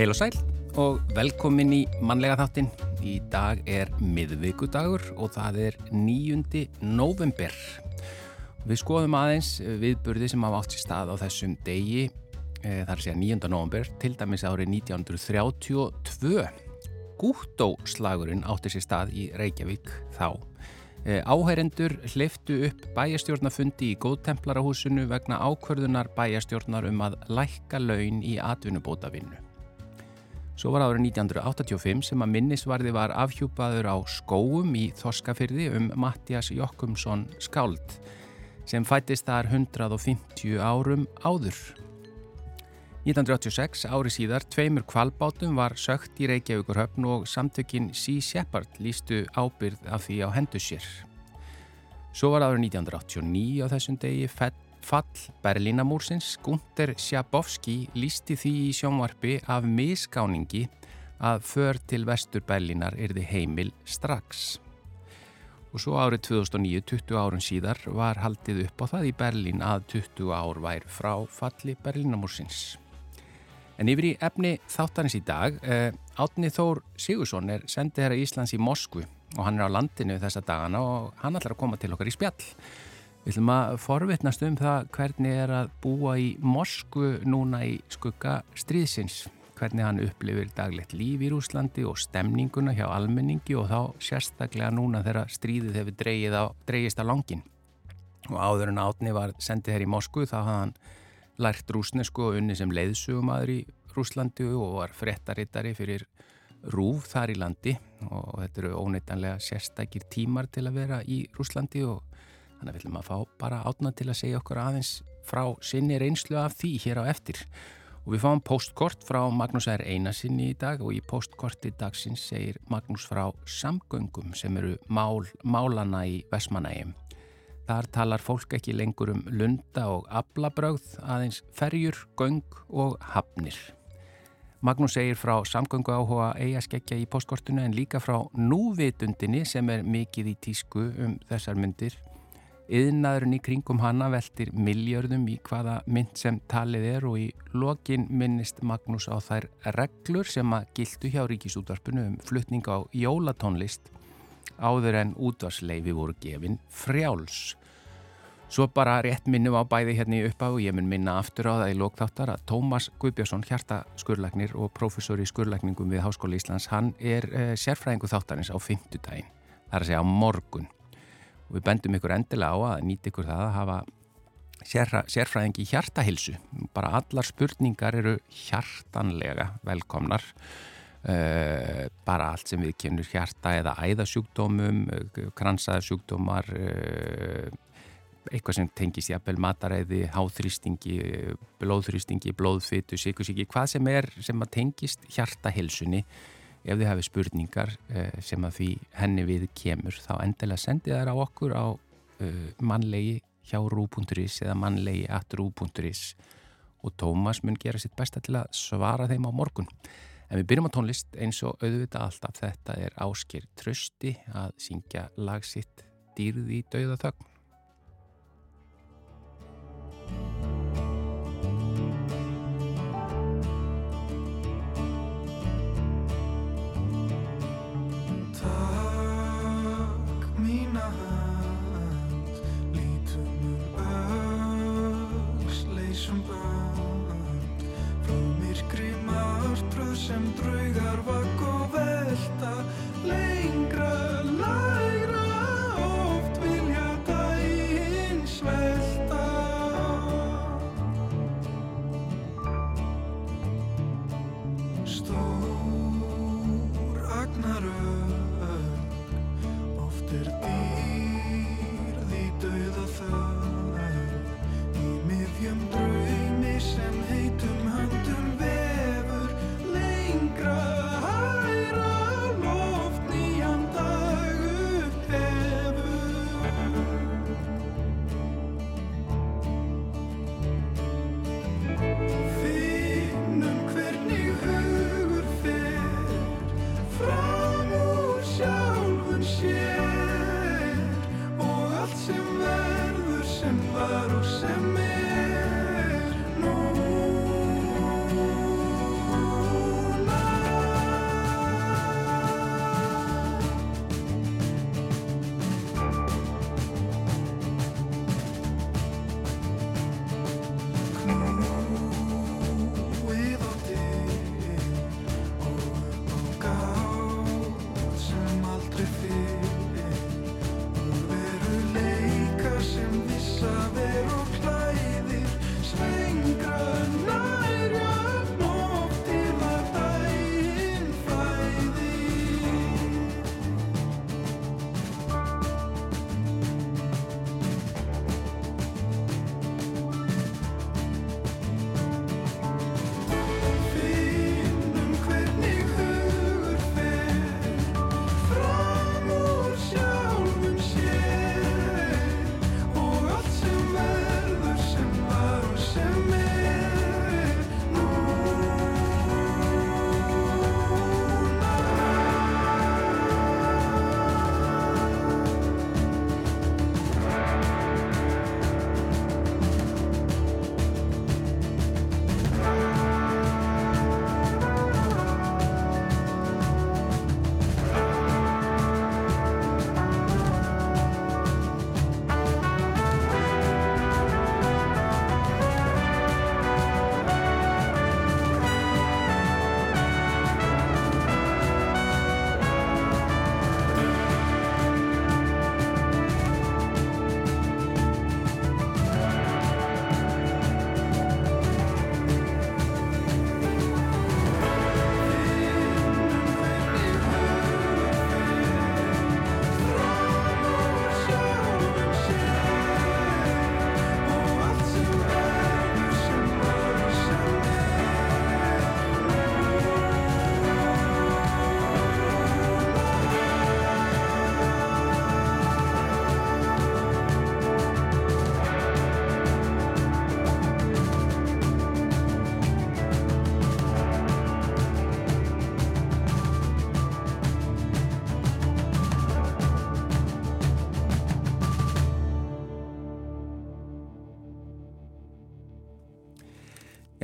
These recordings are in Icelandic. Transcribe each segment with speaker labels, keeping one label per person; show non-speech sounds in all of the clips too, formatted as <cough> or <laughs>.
Speaker 1: Heil og sæl og velkomin í mannlega þáttin. Í dag er miðvíkudagur og það er 9. november. Við skoðum aðeins viðburði sem hafa átt sér stað á þessum degi, e, þar sé að 9. november, til dæmis árið 1932. Gúttóslagurinn átti sér stað í Reykjavík þá. E, áhærendur hliftu upp bæjastjórnafundi í góðtemplarahúsinu vegna ákvörðunar bæjastjórnar um að lækka laun í atvinnubótavinnu. Svo var árið 1985 sem að minnisvarði var afhjúpaður á skóum í Þorskafyrði um Mattias Jokkumsson skáld sem fættist þar 150 árum áður. 1986, árið síðar, tveimur kvalbátum var sökt í Reykjavíkurhöfn og samtökinn Sea Shepherd lístu ábyrð af því á hendu sér. Svo var árið 1989 á þessum degi fett fall Berlínamúrsins Gunther Schabowski lísti því í sjónvarpi af misgáningi að för til vestur Berlínar erði heimil strax. Og svo árið 2009, 20 árun síðar, var haldið upp á það í Berlín að 20 ár vær frá falli Berlínamúrsins. En yfir í efni þáttanins í dag, eh, Átni Þór Sigursson er sendið hér að Íslands í Moskvu og hann er á landinu þessa dagana og hann ætlar að koma til okkar í spjall. Við ætlum að forvitnast um það hvernig er að búa í Moskvu núna í skugga stríðsins. Hvernig hann upplifir daglegt líf í Rúslandi og stemninguna hjá almenningi og þá sérstaklega núna þegar stríðið hefur dreigið á, langin. Og áður en átni var sendið hér í Moskvu þá hafði hann lært rúsnesku og unni sem leiðsugumadur í Rúslandi og var frettarittari fyrir rúf þar í landi og þetta eru óneitanlega sérstakir tímar til að vera í Rúslandi og Þannig að við viljum að fá bara átna til að segja okkur aðeins frá sinni reynslu af því hér á eftir. Og við fáum postkort frá Magnús R. Einarsinni í dag og í postkorti dagsins segir Magnús frá samgöngum sem eru mál, málana í Vesmanægjum. Þar talar fólk ekki lengur um lunda og ablabröð, aðeins ferjur, göng og hafnir. Magnús segir frá samgöngu áhuga eigaskeggja í postkortinu en líka frá núvitundinni sem er mikið í tísku um þessar myndir Yðnaðurinn í kringum hana veltir miljörðum í hvaða mynd sem talið er og í lokin minnist Magnús á þær reglur sem að gildu hjá ríkisútvarpinu um flutning á jólatónlist áður en útvarsleifi voru gefin frjáls. Svo bara rétt minnum á bæði hérna í uppá og ég mun minna aftur á það í lókþáttar að Tómas Guðbjörnsson, hjartaskurlagnir og professor í skurlagningum við Háskóli Íslands, hann er eh, sérfræðingu þáttarins á fymtudaginn, þar að segja á morgun og við bendum ykkur endilega á að nýta ykkur það að hafa sérfra, sérfræðingi hjartahilsu bara allar spurningar eru hjartanlega velkomnar. Uh, bara allt sem við kemur hjarta eða æðasjúkdómum kransaðasjúkdómar uh, eitthvað sem tengist jafnvel mataræði, háþrýstingi blóðþrýstingi, blóðfytu, síkusíki hvað sem er sem að tengist hjartahilsunni ef þið hafið spurningar uh, sem að því henni við kemur þá endilega sendið þær á okkur á uh, mannlegi hjá rú.is eða mannlegi at rú.is og Tómas mun gera sitt besta til að svara þeim á morgun. En við byrjum á tónlist eins og auðvitað alltaf þetta er ásker trösti að syngja lagsitt dýrði í dauðathögn.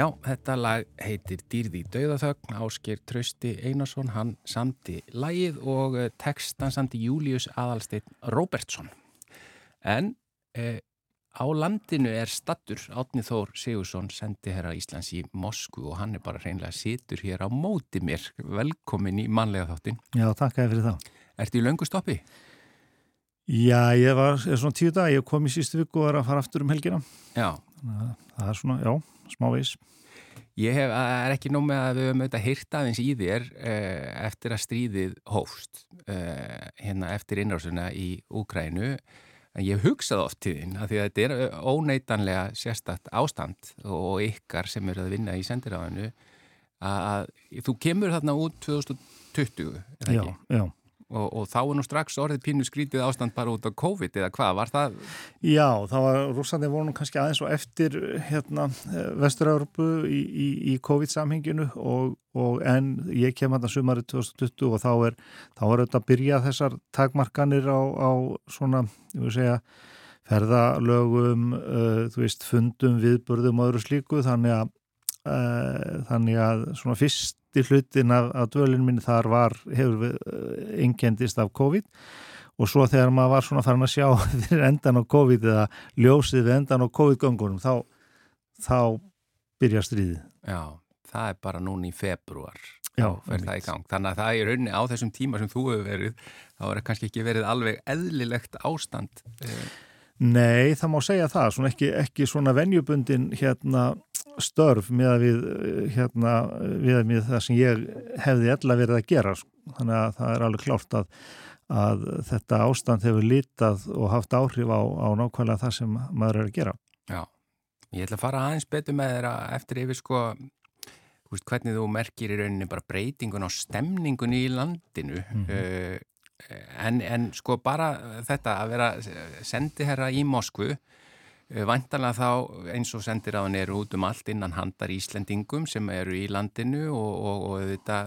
Speaker 1: Já, þetta lag heitir Dýrði döðaþögn, Ásker Trausti Einarsson, hann samti lagið og eh, textan samti Július Adalstein Robertsson. En eh, á landinu er stattur Átni Þór Sigursson, sendi herra Íslands í Moskvu og hann er bara hreinlega situr hér á móti mér. Velkomin í manlega þáttin.
Speaker 2: Já, takk að fyrir það.
Speaker 1: Ertu í löngu stoppi?
Speaker 2: Já, ég var svona tíu dag, ég kom í sístu viku og var að fara aftur um helgina.
Speaker 1: Já.
Speaker 2: Það er svona, já smávís.
Speaker 1: Ég hef, er ekki nóg með að við höfum auðvitað hýrt aðeins í þér eh, eftir að stríðið hófst eh, hérna eftir innrásuna í Úkrænu en ég hef hugsað oft til þín að því að þetta er óneitanlega sérstakt ástand og ykkar sem eru að vinna í sendiráðinu að, að þú kemur þarna út 2020, er það
Speaker 2: ekki? Já, já.
Speaker 1: Og, og þá er nú strax orðið pínu skrítið ástand bara út á COVID eða hvað, var það?
Speaker 2: Já, þá var Rúsandi voru kannski aðeins og eftir hérna, Vestur-Európu í, í, í COVID-samhenginu og, og en ég kem hann að sumarið 2020 og þá er, þá er auðvitað að byrja þessar takmarkanir á, á svona, ég vil segja, ferðalögum, uh, þú veist, fundum, viðburðum og öðru slíku þannig að, uh, þannig að svona fyrst fyrsti hlutin af, af dvölinu minni þar var, hefur við engendist af COVID og svo þegar maður var svona farin að sjá <laughs> fyrir endan á COVID eða ljósið við endan á COVID-göngunum þá, þá byrja stríðið.
Speaker 1: Já, það er bara núni í februar
Speaker 2: Já.
Speaker 1: Þannig að það er raunni á þessum tíma sem þú hefur verið, þá er það kannski ekki verið alveg eðlilegt ástand.
Speaker 2: Nei, það má segja það, svona ekki, ekki svona venjubundin hérna störf með að við, hérna, við að það sem ég hefði ella verið að gera. Sko. Þannig að það er alveg klárt að, að þetta ástand hefur litað og haft áhrif á, á nákvæmlega það sem maður er að gera.
Speaker 1: Já, ég ætla að fara aðeins betur með þeirra eftir yfir sko hvernig þú merkir í rauninni bara breytingun á stemningun í landinu mm -hmm. En, en sko bara þetta að vera sendiherra í Moskvu Eh, Vantanlega þá eins og sendir á hann eru út um allt innan handar Íslendingum sem eru í landinu og, og, og þetta,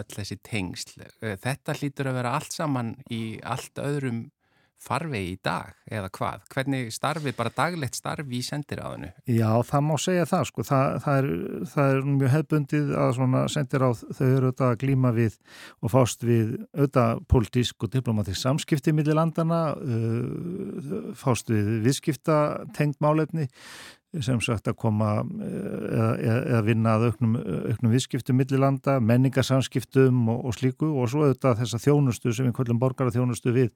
Speaker 1: öll þessi tengsl. Eh, þetta hlýtur að vera allt saman í allt öðrum farvegi í dag eða hvað? Hvernig starfið, bara daglegt starfi í sendiráðinu?
Speaker 2: Já, það má segja það sko. Það, það, er, það er mjög hefbundið að svona sendiráð þau eru auðvitað að glíma við og fást við auðvitað pólitísk og diplomatísk samskipti millir landana, uh, fást við viðskipta tengd málefni sem sagt að koma eða, eða vinna að auknum, auknum viðskiptum millilanda, menningarsamskiptum og, og slíku og svo auðvitað þessa þjónustu sem við kvöldum borgar að þjónustu við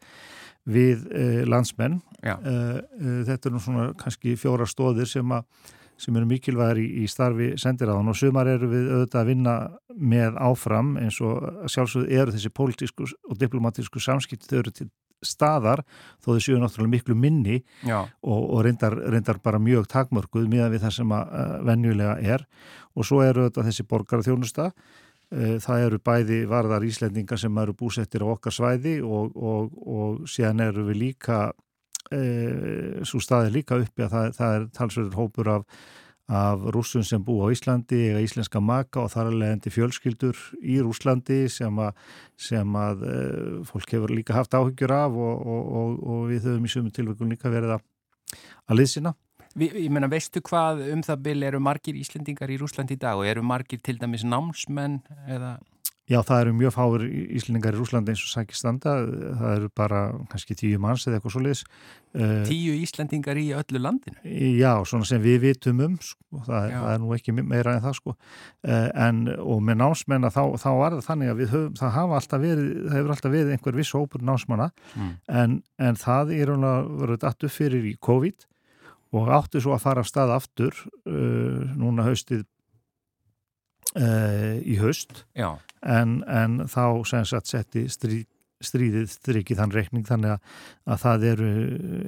Speaker 2: við eh, landsmenn. Eh, eh, þetta er nú svona kannski fjóra stóðir sem, sem eru mikilvægir í, í starfi sendiráðan og sumar eru við auðvitað að vinna með áfram eins og sjálfsögðu eru þessi pólitísku og diplomatísku samskipt þau eru til staðar þó þau séu náttúrulega miklu minni og, og reyndar, reyndar bara mjög takmörguð miðan við það sem að uh, venjulega er. Og svo eru auðvitað þessi borgar þjónusta Eh, það eru bæði varðar Íslendingar sem eru búsettir á okkar svæði og, og, og síðan eru við líka, e, svo staði líka uppi að það, það er talsverður hópur af, af rússun sem bú á Íslandi eða íslenska maka og þar er leðandi fjölskyldur í Rúslandi sem að, sem að e, fólk hefur líka haft áhyggjur af og, og við höfum í sumum tilvægum líka verið að, að liðsina.
Speaker 1: Ég menna, veistu hvað um það byrja eru margir Íslendingar í Rúslandi í dag og eru margir til dæmis námsmenn eða?
Speaker 2: Já, það eru mjög fáir Íslendingar í Rúslandi eins og sækistanda, það eru bara kannski tíu manns eða eitthvað svo leiðis.
Speaker 1: Eh, tíu Íslendingar í öllu landinu?
Speaker 2: Já, svona sem við vitum um, sko, það, það er nú ekki meira en það sko, eh, en og með námsmenn þá, þá var það þannig að höfum, það hafa alltaf verið, það hefur alltaf verið einhver viss hópur námsmanna, mm. en, en það er verið dættu fyrir í COVID og áttu svo að fara af stað aftur uh, núna haustið uh, í haust en, en þá sem sagt setti stríð, stríðið strikið þann reikning þannig að, að það eru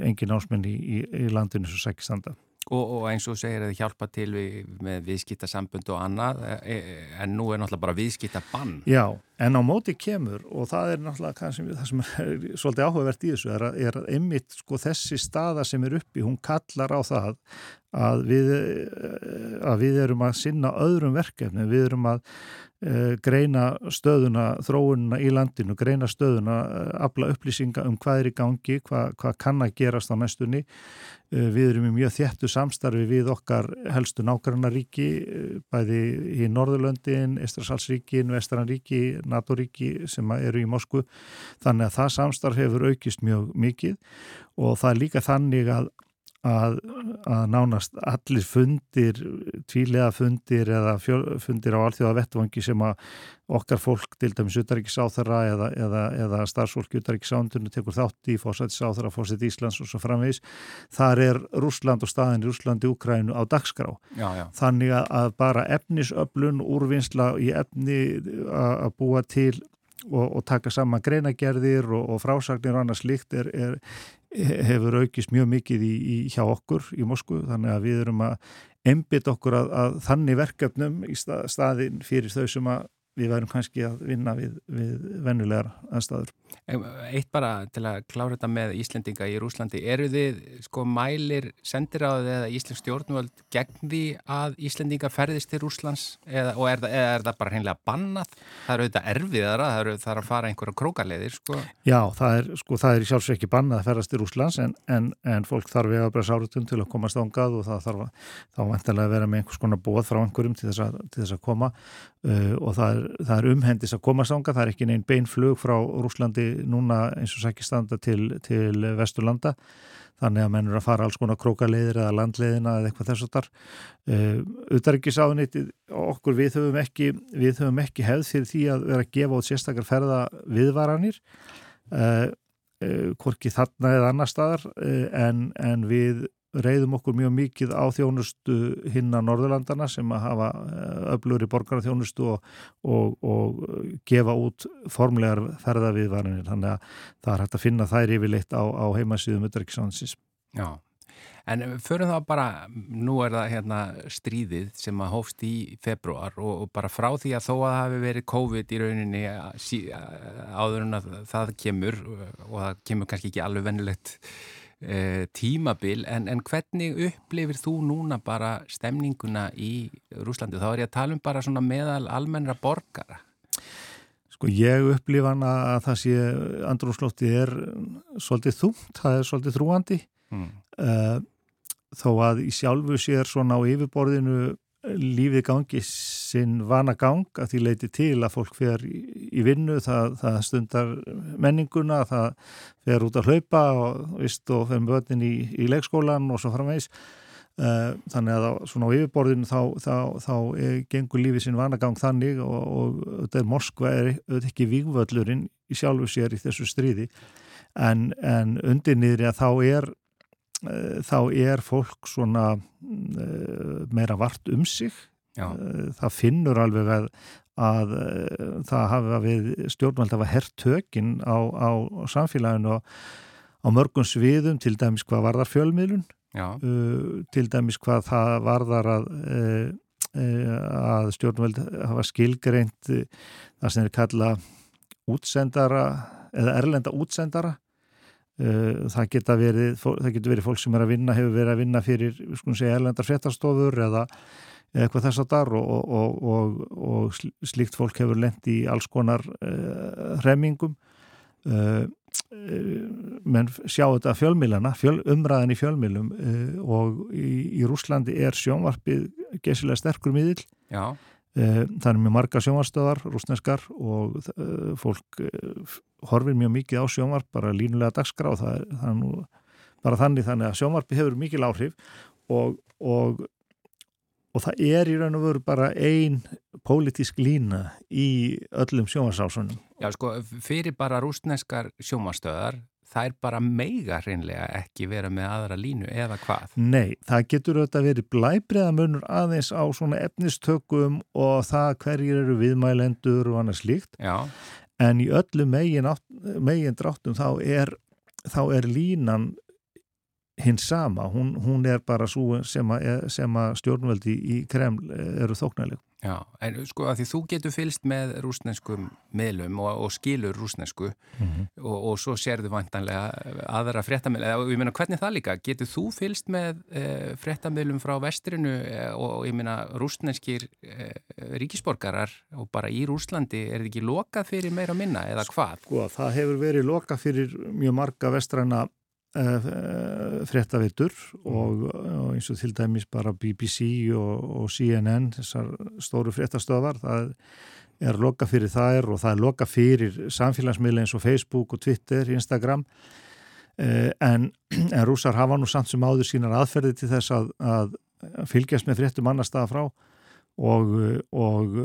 Speaker 2: engin ásmenn í, í, í landinu svo sækistanda.
Speaker 1: Og, og eins og segir að þið hjálpa til við, með viðskiptasambund og annað e, e, en nú er náttúrulega bara viðskiptabann.
Speaker 2: Já, en á móti kemur og það er náttúrulega kannski það sem er <laughs> svolítið áhugavert í þessu er að, er að einmitt sko þessi staða sem er uppi, hún kallar á það að við, að við erum að sinna öðrum verkefni, við erum að greina stöðuna, þróununa í landinu, greina stöðuna, afla upplýsinga um hvað er í gangi, hvað, hvað kann að gerast á næstunni. Uh, við erum í mjög þjættu samstarfi við okkar helstu nákvæmnaríki, bæði í Norðurlöndin, Estrasalsríkin, Vestranríki, NATO-ríki sem eru í Moskvu. Þannig að það samstarf hefur aukist mjög mikið og það er líka þannig að að, að nánast allir fundir, tvílega fundir eða fundir á alþjóða vettvangi sem að okkar fólk, til dæmis utaríkisáþara eða, eða, eða starfsfólk utaríkisándunni tekur þátt í fórsættisáþara, fórsætt Íslands og svo framvegis. Þar er Rúsland og staðin í Rúslandi Ukrænu á dagskrá.
Speaker 1: Já, já.
Speaker 2: Þannig að bara efnisöflun, úrvinnsla í efni að búa til og, og taka saman greinagerðir og, og frásagnir og annars líkt er, er, hefur aukist mjög mikið í, í, hjá okkur í Moskvu þannig að við erum að einbit okkur að, að þannig verkefnum í stað, staðin fyrir þau sem við værum kannski að vinna við, við vennulegar aðstæður.
Speaker 1: Eitt bara til að klára þetta með Íslendinga í Rúslandi. Eru þið sko mælir sendir á þið eða Íslensk stjórnvöld gegn því að Íslendinga ferðist til Rúslands eða, og er, eða er það bara hreinlega bannað? Það eru auðvitað erfiðara, það eru það að fara einhverja krókarleiðir sko.
Speaker 2: Já, það er, sko, það er sjálfsveit ekki bannað að ferðast til Rúslands en, en, en fólk þarf við að bara sárutum til að komast ángað og það þarf að, þá vantilega að vera með einhvers konar bóð frá einhverjum til þess að, til þess að koma uh, og það er, það er umhendis að komast ángað, það er ekki neinn beinflug frá Rúslandi núna eins og sækir standa til, til Vesturlanda. Þannig að menn eru að fara alls konar krókaleiðir eða landleiðina eða eitthvað þess að þar Utarrikiðsáðunitið okkur við höfum ekki við höfum ekki hefð fyrir því að vera að gefa út sérstakar ferða viðvaranir uh, uh, hvorki þarna eða annar staðar uh, en, en við reyðum okkur mjög mikið á þjónustu hinna Norðurlandana sem að hafa eh, öflur í borgarþjónustu og, og, og gefa út formlegar ferðaviðvarinir þannig að það er hægt að finna þær yfirleitt á, á heimasíðum Utryggsánsis.
Speaker 1: Já, en förum þá bara, nú er það hérna stríðið sem að hófst í februar og, og bara frá því að þó að það hefur verið COVID í rauninni áður en að það kemur og það kemur kannski ekki alveg vennilegt tímabil en, en hvernig upplifir þú núna bara stemninguna í Rúslandi? Þá er ég að tala um bara svona meðal almennra borgara.
Speaker 2: Sko ég upplifa hana að það sé andrúrslótti er svolítið þúmt, það er svolítið þrúandi mm. uh, þó að í sjálfu sér svona á yfirborðinu lífið gangi sinn vana gang að því leiti til að fólk fer í vinnu, það, það stundar menninguna, það fer út að hlaupa og, vist, og fer með völdin í, í leikskólan og svo framvegs eh, þannig að svona á yfirborðinu þá, þá, þá er, gengur lífið sinn vana gang þannig og, og þetta er Moskva er auðvitað ekki vígvöldlurinn í sjálfu sér í þessu stríði. En, en undir niðri að þá er þá er fólk svona eh, meira vart um sig. Já. Eh, það finnur alveg að, að það hafa við stjórnvald að hafa herrtökin á, á samfélaginu á mörgum sviðum til dæmis hvað varðar fjölmiðlun. Uh, til dæmis hvað það varðar að, uh, að stjórnvald hafa skilgreint það sem er kalla útsendara eða erlenda útsendara. Eh, það geta verið, það getur verið fólk sem er að vinna, hefur verið að vinna fyrir segja, erlendar fréttastofur eða eitthvað þess að dar og, og, og, og slíkt fólk hefur lend í alls konar uh, hremmingum. Uh, menn sjá þetta fjölmilana, fjöl, umræðan í fjölmilum uh, og í, í Rúslandi er sjónvarpið gesilega sterkur miðil
Speaker 1: Já.
Speaker 2: Eh, það er mjög marga sjónvarstöðar, rúsneskar og uh, fólk uh, horfir mjög mikið á sjónvarp, bara línulega dagskrá og það er, það er nú bara þannig þannig að sjónvarpi hefur mikil áhrif og, og, og það er í raun og veru bara ein pólitísk lína í öllum sjónvarsásunum.
Speaker 1: Já sko, fyrir bara rúsneskar sjónvarstöðar er bara meiga hreinlega ekki vera með aðra línu eða hvað?
Speaker 2: Nei, það getur auðvitað verið blæbreiðamunur aðeins á svona efnistökum og það hverjir eru viðmælendur og annars líkt
Speaker 1: Já.
Speaker 2: en í öllu megin, megin dráttum þá er, þá er línan hins sama, hún, hún er bara svo sem að stjórnveldi í Kreml eru þóknæleg.
Speaker 1: Já, en sko að því þú getur fylst með rúsneskum miðlum og, og skilur rúsnesku mm -hmm. og, og svo sérðu vantanlega aðra fréttamiðl, og ég meina hvernig það líka, getur þú fylst með e, fréttamiðlum frá vestrinu e, og ég meina rúsneskir e, ríkisborgarar og bara í Rúslandi, er þetta ekki lokað fyrir meira minna eða hvað?
Speaker 2: Sko, það hefur verið lokað fyrir mjög marga vestræna Eh, fréttavitur og, og eins og til dæmis bara BBC og, og CNN þessar stóru fréttastöðar það er loka fyrir þær og það er loka fyrir samfélagsmiðli eins og Facebook og Twitter, Instagram. Eh, en, en rúsar hafa nú samt sem áður sínar aðferði til þess að, að fylgjast með fréttum annar staða frá og, og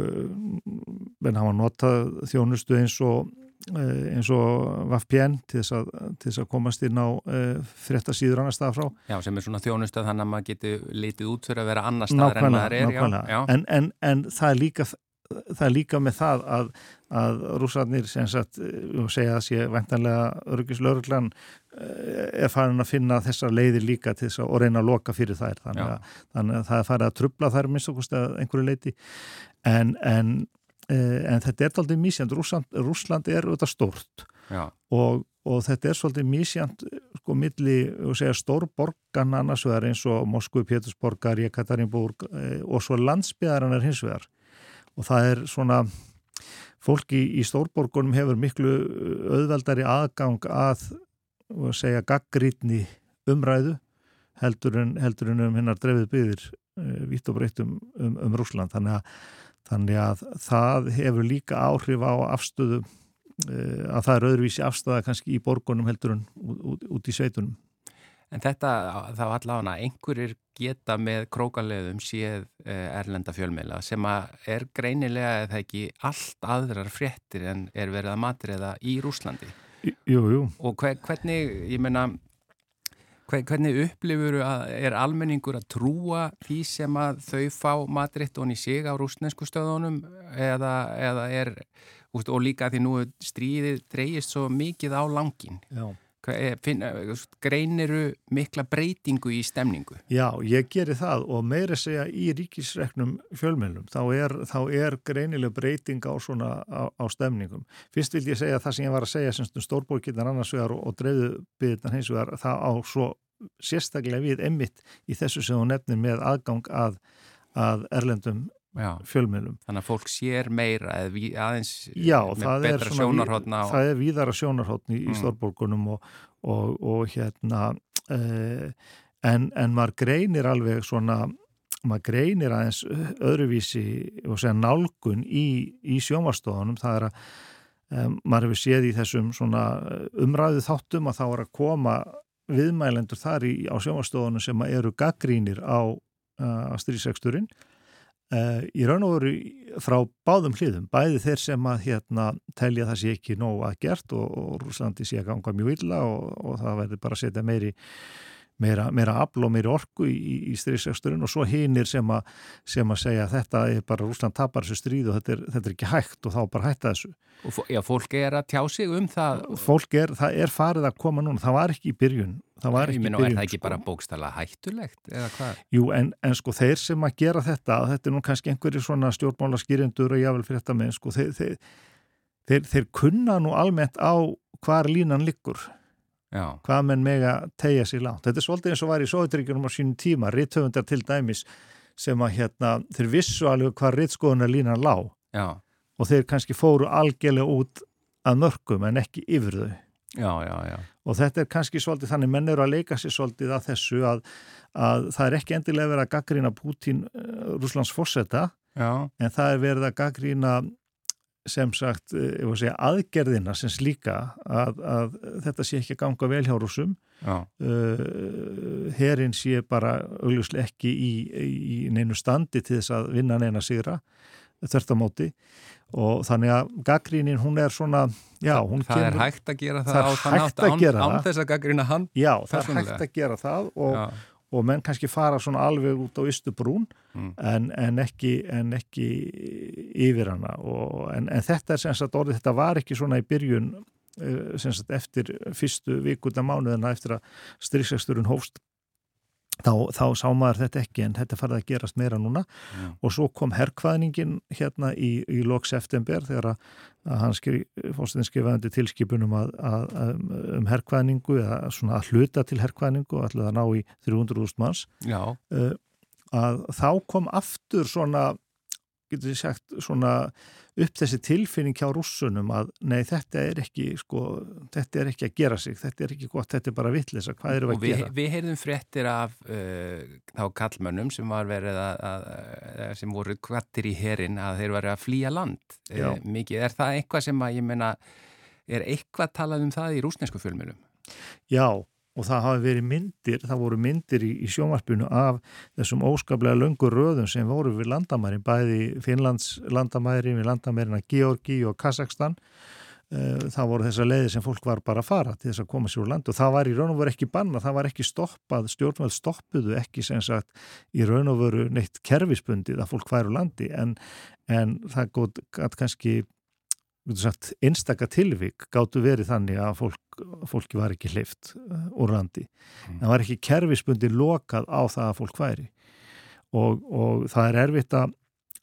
Speaker 2: menn hafa notað þjónustu eins og Eh, eins og VFPN til þess að, til þess að komast inn á eh, fréttasýður annar staða frá.
Speaker 1: Já, sem er svona þjónustöð þannig að maður getur litið út fyrir að vera annar staðar en maður er. Já,
Speaker 2: já. En, en, en það, er líka, það er líka með það að, að rúsarnir sem sagt, eh, segja að sé vendanlega örgislauruglan er farin að finna þessar leiðir líka til þess að reyna að loka fyrir þær. Þannig að, þannig að það er farið að trubla þær minnst okkur stað einhverju leiti en, en Eh, en þetta er aldrei mísjönd Rúsland, er auðvitað stórt. Og, og þetta er svolítið mísjönd sko milli stórborgan annars vegar eins og Moskvu, Pétursborgar, Jekatarinburg eh, og svo landsbyðarinnar hins vegar. Og það er svona fólki í stórborgunum hefur miklu auðveldari aðgang að segja gaggrítni umræðu heldur en, heldur en um hinnar drefið byggðir eh, vitt og breytt um, um, um Rúsland þannig að Þannig að það hefur líka áhrif á afstöðu eh, að það er öðruvísi afstöða kannski í borgunum heldur en út, út í sveitunum.
Speaker 1: En þetta þá allavega einhverjir geta með krókaleðum séð eh, erlenda fjölmeila sem er greinilega eða ekki allt aðrar fréttir en er verið að matriða í Rúslandi.
Speaker 2: Jú, jú.
Speaker 1: Og hvernig, ég menna, Hvernig upplifur er almenningur að trúa því sem að þau fá matritón í sig á rúsnesku stöðunum eða, eða er, og líka því nú stríðið dreyist svo mikið á langin? Já. Greiniru mikla breytingu í stemningu?
Speaker 2: Já, ég geri það og meira segja í ríkisreknum fjölmjölum, þá er, þá er greinileg breyting á svona á, á stemningum. Fyrst vil ég segja það sem ég var að segja sem stórbókirnar annars vegar og, og dreifðubiðirnar hins vegar, það á svo sérstaklega við emmitt í þessu sem hún nefnir með aðgang að, að erlendum Já. fjölmjölum.
Speaker 1: Þannig að fólk sér meira eða aðeins
Speaker 2: Já, með betra sjónarhóttna. Já, það er víðara sjónarhóttni í mm. stórborgunum og, og, og hérna eh, en, en maður greinir alveg svona, maður greinir aðeins öðruvísi og segja nálgun í, í sjónvarstofunum það er að um, maður hefur séð í þessum svona umræðu þáttum að þá er að koma viðmælendur þar í, á sjónvarstofunum sem eru gaggrínir á uh, stríðseksturinn Uh, í raun og veru frá báðum hliðum, bæði þeir sem að hérna, telja það sé ekki nóg að gert og, og Rúslandi sé að ganga mjög illa og, og það verður bara að setja meiri meira, meira afl og meiri orku í, í stríðsæksturinn og svo hinnir sem, sem að segja að þetta er bara Rúsland tapar þessu stríð og þetta er, þetta er ekki hægt og þá bara hætta þessu.
Speaker 1: Og já, fólk er að tjá sig um það?
Speaker 2: Fólk er, það er farið að koma núna, það var ekki í byrjun það var ekki
Speaker 1: í byrjun. Er það ekki sko. bara bókstala hættulegt eða hvað?
Speaker 2: Jú, en, en sko þeir sem að gera þetta, þetta er nú kannski einhverju svona stjórnmála skýrindur og jável fyrir þetta með, sko þeir, þeir, þeir, þeir kunna nú almennt á hvar línan liggur Já. hvað menn mega tegja sér lánt. Þetta er svolítið eins og var í Sovjetryggjunum á sínum tíma, rittöfundar til dæmis sem að hérna, þeir vissu alveg hvað ritskoðunar línan lág Já. og þeir kannski fóru algjörlega út að mörgum en ekki yfir þau.
Speaker 1: Já, já, já.
Speaker 2: Og þetta er kannski svolítið þannig menn eru að leika sér svolítið að þessu að, að það er ekki endilega verið að gaggrína Putin eh, Rúslands fórsetta en það er verið að gaggrína sem sagt, að segja aðgerðina sem slíka að, að þetta sé ekki að ganga vel hjá rúsum uh, herin sé bara augljóslega ekki í, í neinu standi til þess að vinna neina sigra þörftamóti og þannig að gaggrínin hún er svona já, hún
Speaker 1: það kemur, er hægt að gera það, það á þann átt án, án þess að gaggrína hann
Speaker 2: já, það er hægt að gera það og já og menn kannski fara svona alveg út á Ístubrún mm. en, en, ekki, en ekki yfir hana og, en, en þetta er sem sagt orðið, þetta var ekki svona í byrjun eh, sem sagt eftir fyrstu vikunda mánuðina eftir að stríksæksturinn hófst þá, þá sá maður þetta ekki en þetta farið að gerast meira núna. Já. og svo kom herrkvæðningin hérna í, í lok september þegar að, að hann fórstuðin skrifaði tilskipunum að, að, um herrkvæðningu eða svona að hluta til herrkvæðningu og ætlaði að ná í 300.000 manns. Uh, að þá kom aftur svona getur þið sagt svona upp þessi tilfinning hjá rússunum að nei þetta er ekki sko, þetta er ekki að gera sig, þetta er ekki gott, þetta er bara vittlisa, hvað eru að
Speaker 1: við,
Speaker 2: gera?
Speaker 1: Við heyrðum fréttir af uh, þá kallmönnum sem var verið að, að sem voru kvartir í herin að þeir varu að flýja land uh, mikið, er það eitthvað sem að ég menna, er eitthvað talað um það í rúsnesku fjölmjölum?
Speaker 2: Já og það hafi verið myndir, það voru myndir í, í sjómarpinu af þessum óskaplega löngur röðum sem voru við landamærin, bæði Finnlands landamærin, við landamærin að Georgi og Kazakstan. Eh, það voru þessa leiði sem fólk var bara að fara til þess að koma sér úr land og það var í raun og veru ekki banna, það var ekki stoppað, stjórnveld stoppuðu ekki sem sagt í raun og veru neitt kerfispundið að fólk væri úr landi en, en það gótt kannski sagt, einstaka tilvík gáttu verið þannig að fólk, fólki var ekki hlift uh, úr randi. Mm. Það var ekki kerfisbundi lokað á það að fólk væri og, og það er erfitt að,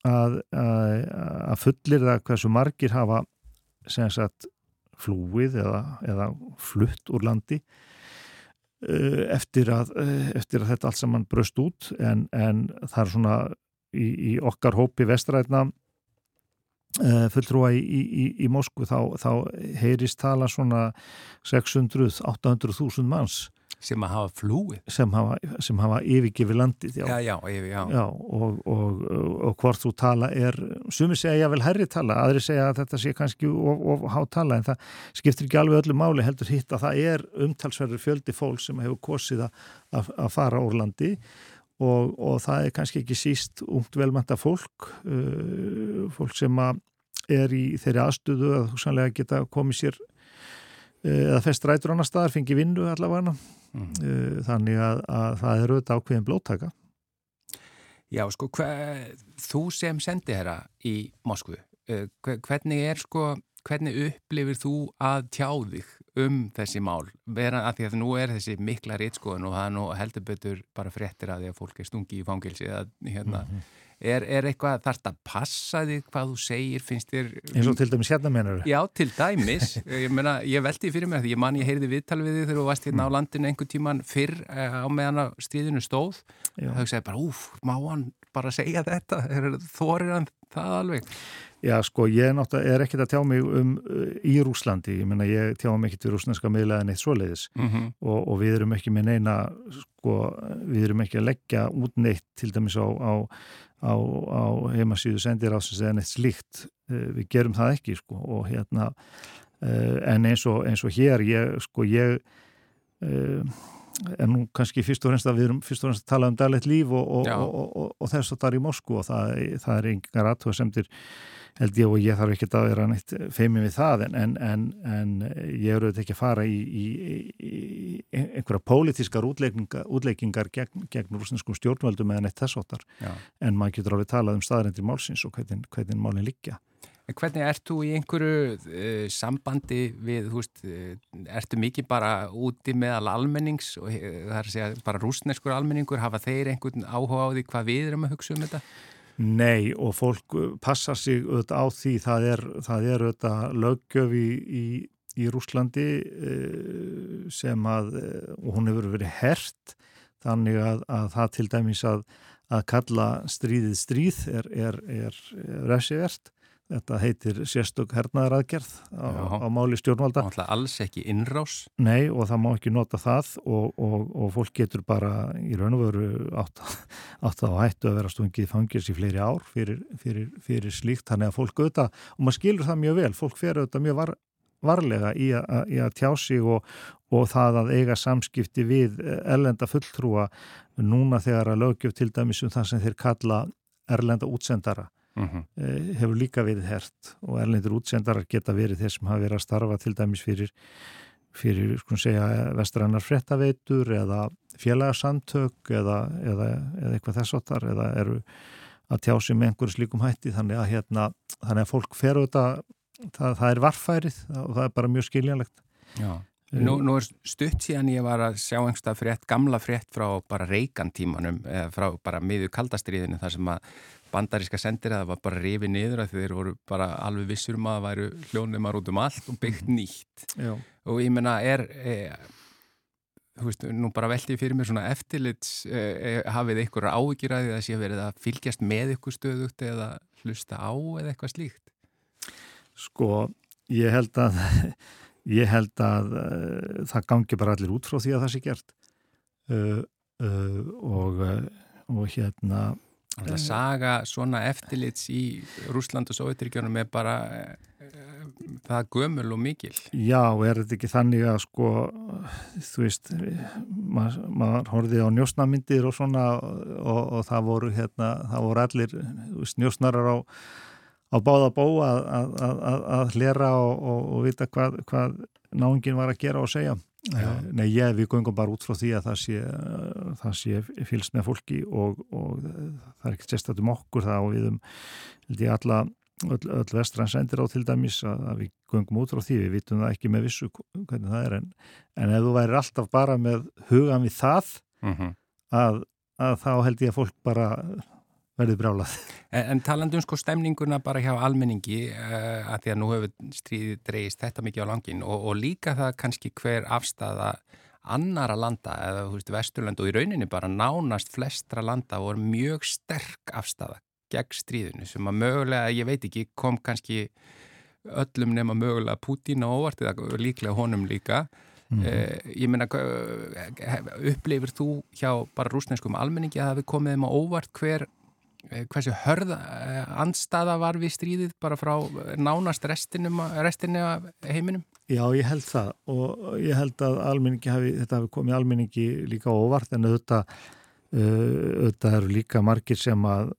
Speaker 2: að, að fullir það hversu margir hafa sagt, flúið eða, eða flutt úr landi uh, eftir að, uh, eftir að þetta allt saman bröst út en, en það er svona í, í okkar hópi vestræðna Eh, fulltrúa í, í, í Moskvu þá, þá heyrist tala svona 600-800 þúsund manns
Speaker 1: sem að hafa flúið.
Speaker 2: sem hafa, sem hafa yfirgifið landið
Speaker 1: já, já, yfir, já.
Speaker 2: já og, og, og hvort þú tala er sumi segja ég vel herri tala aðri segja að þetta sé kannski of, of há tala en það skiptir ekki alveg öllu máli heldur hitt að það er umtalsverður fjöldi fólk sem hefur kosið að, að fara úr landi og, og það er kannski ekki síst ungt velmænta fólk uh, fólk sem er í þeirri aðstöðu að þú sannlega geta komið sér uh, eða fest rætur annar staðar, fengi vinnu allavega mm. uh, þannig að, að það er auðvitað ákveðin blóttaka
Speaker 1: Já, sko, hver, þú sem sendi herra í Moskvu, uh, hvernig er sko, hvernig upplifir þú að tjá þig um þessi mál vera að því að nú er þessi mikla réttskoðun og það er nú heldur betur bara fréttir að því að fólk er stungi í fangilsi að hérna mm -hmm. Er, er eitthvað þarft að passa þig hvað þú segir, finnst þér...
Speaker 2: Eins og til dæmis hérna menur
Speaker 1: Já, til dæmis. <laughs> Ég, meina, ég veldi fyrir mér því ég man ég heyrði viðtal við þig þegar þú varst hérna mm. á landinu einhver tíman fyrr eh, á meðan að stríðinu stóð. Það hugsaði bara, úf, má hann bara segja þetta? Þorir hann það alveg?
Speaker 2: Já, sko, ég er ekkert að tjá mig um í Rúslandi, ég menna ég tjá mig ekkert við rúsneska miðlega en eitt svoleiðis mm -hmm. og, og við erum ekki með neina sko, við erum ekki að leggja út neitt til dæmis á, á, á, á heimasíðu sendir ásins eða neitt slíkt, uh, við gerum það ekki sko og hérna uh, en eins og, eins og hér, ég sko ég uh, en nú kannski fyrst og fremst að við erum fyrst og fremst að tala um daglegt líf og, og, og þess að það er í Moskú og það, það er einhver aðtöða semtir held ég og ég þarf ekki að vera neitt feimið við það en, en, en, en ég eru auðvitað ekki að fara í, í, í einhverja pólitískar útleikingar, útleikingar gegn, gegn rúsneskum stjórnvöldum eða neitt þessóttar en maður getur alveg talað um staðarendir málsins og hvernig málinn liggja.
Speaker 1: En hvernig ert þú í einhverju uh, sambandi við, þú veist, uh, ertu mikið bara úti meðal almennings og uh, það er að segja bara rúsneskur almenningur, hafa þeir einhvern áhuga á því hvað við erum að hugsa um þetta?
Speaker 2: Nei og fólk passa sig auðvitað á því. Það er, það er auðvitað löggjöf í, í, í Rúslandi sem að og hún hefur verið hert þannig að, að það til dæmis að, að kalla stríðið stríð er, er, er refsivert Þetta heitir sérstök hernaðaraðgerð á, á máli stjórnvalda.
Speaker 1: Það er alls ekki innrás.
Speaker 2: Nei og það má ekki nota það og, og, og fólk getur bara í raun og veru átt, átt að hættu að vera stungið fangils í fleiri ár fyrir, fyrir, fyrir slíkt. Þannig að fólk auðvitað, og maður skilur það mjög vel, fólk fer auðvitað mjög var, varlega í, a, í að tjá sig og, og það að eiga samskipti við erlenda fulltrúa núna þegar að lögjöf til dæmis um það sem þeir kalla erlenda útsendara mm -hmm. hefur líka verið hert og erlendur útsendarar geta verið þeir sem hafa verið að starfa til dæmis fyrir, fyrir sko segja, vestrannar frettaveitur eða félagsamtök eða, eða, eða eitthvað þessartar eða eru að tjá sig með einhverju slíkum hætti. Þannig að, hérna, þannig að fólk fer auðvitað, það, það er varfærið og það er bara mjög skiljanlegt.
Speaker 1: Já Nú, nú er stutt síðan ég var að sjá einhversta frétt, gamla frétt frá bara reikantímanum, eða frá bara miður kaldastriðinu þar sem að bandaríska sendir að það var bara rifið niður að þeir voru bara alveg vissur um að það væru hljónumar út um allt og byggt nýtt.
Speaker 2: Já.
Speaker 1: Og ég menna er, e, þú veist, nú bara veldi ég fyrir mér svona eftirlits, e, e, hafið einhverja áhyggjur að því að sé verið að fylgjast með ykkur stöðugt eða hlusta á eða eitthvað slíkt?
Speaker 2: Sko, ég held að ég held að uh, það gangi bara allir út frá því að það sé gert. Uh, uh, og, og hérna
Speaker 1: Það saga svona eftirlits í Rúsland og Sovjetiríkjónum er bara það gömul og mikil.
Speaker 2: Já, er þetta ekki þannig að sko þú veist maður, maður horfið á njósnamyndir og svona og, og það voru hérna, það voru allir veist, njósnarar á á báða bó að, að, að, að hlera og, og, og vita hvað, hvað náingin var að gera og segja. Já. Nei, ég, við gungum bara út frá því að það sé, það sé fylgst með fólki og, og það er ekkert sérstætt um okkur það og við um, alla, öll, öll vestrann sendir á til dæmis að við gungum út frá því, við vitum það ekki með vissu hvernig það er, en, en ef þú væri alltaf bara með hugan við það, mhm. -huh. að þá held ég að fólk bara verður brálað.
Speaker 1: En, en talandum sko stemninguna bara hjá almenningi uh, að því að nú hefur stríðið dreist þetta mikið á langin og, og líka það kannski hver afstæða annara landa eða veist Vesturland og í rauninni bara nánast flestra landa voru mjög sterk afstæða gegn stríðinu sem að mögulega, ég veit ekki, kom kannski öllum nema mögulega Putin á óvart eða líklega honum líka Mm -hmm. ég meina upplifir þú hjá bara rúsneskum almenningi að það hefði komið um á óvart hver Eh, hversu hörða eh, andstaða var við stríðið bara frá nánast restinum, restinu heiminum?
Speaker 2: Já, ég held það og ég held að almenningi hafi, þetta hafi komið almenningi líka óvart en auðvitað, auðvitað eru líka margir sem að